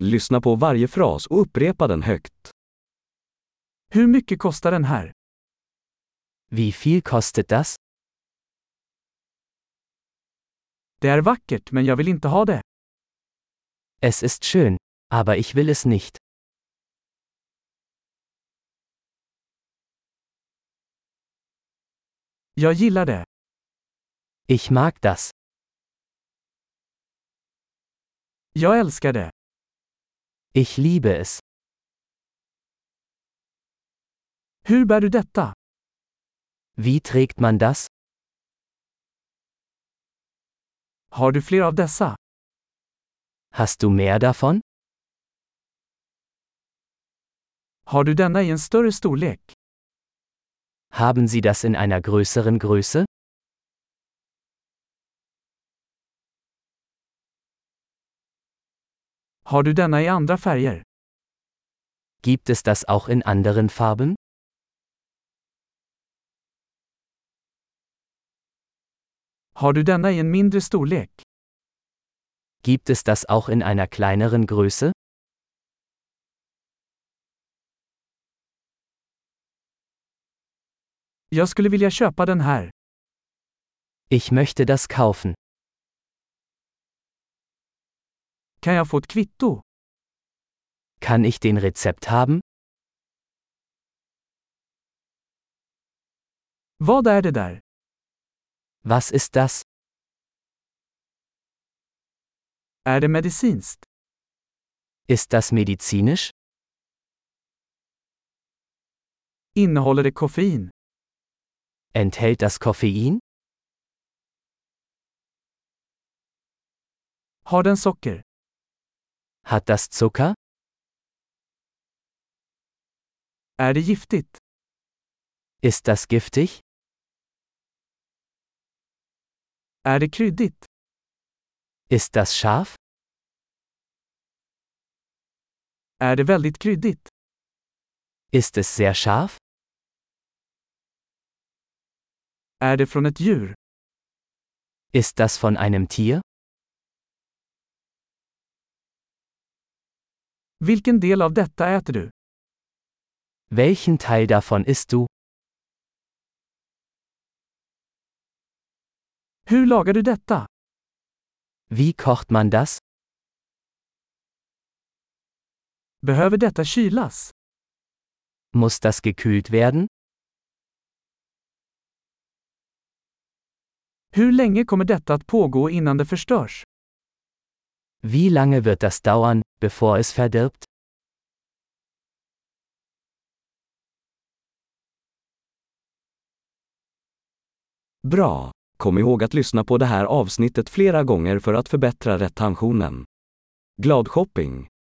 Lyssna på varje fras och upprepa den högt. Hur mycket kostar den här? Wie viel kostet das? Det är vackert men jag vill inte ha det. Es ist schön, aber ich will es nicht. Jag gillar det. Ich mag das. Jag älskar det. Ich liebe es. Hur bär du detta? Wie trägt man das? Har du fler av dessa? Hast du mehr davon? Har du denna i en större storlek? Haben Sie das in einer größeren Größe? Har du denna i andra färger? Gibt es das auch in anderen Farben? Har du denna i en mindre storlek? Gibt es das auch in einer kleineren Größe? Jag skulle vilja köpa den här. Ich möchte das kaufen. Kan jag få ett kvitto? Kann ich den Rezept haben? Vad är det där? Was ist das? Är det medicinskt? Ist das medizinisch? Innehåller det koffein? Enthält das Koffein? Har den socker? Hat das Zucker? Är det giftigt? Ist das giftig? Är det kryddigt? Ist das scharf? Är det väldigt kryddigt? Ist es sehr scharf? Är det från ett djur? Ist das von einem Tier? Vilken del av detta äter du? Welchen Teil davon isst du? Hur lagar du detta? Wie kocht man das? Behöver detta kylas? Muss das gekühlt werden? Hur länge kommer detta att pågå innan det förstörs? Wie lange wird das dauern, bevor es verdirbt? Bra! Kom ihåg att lyssna på det här avsnittet flera gånger för att förbättra retentionen. Glad shopping!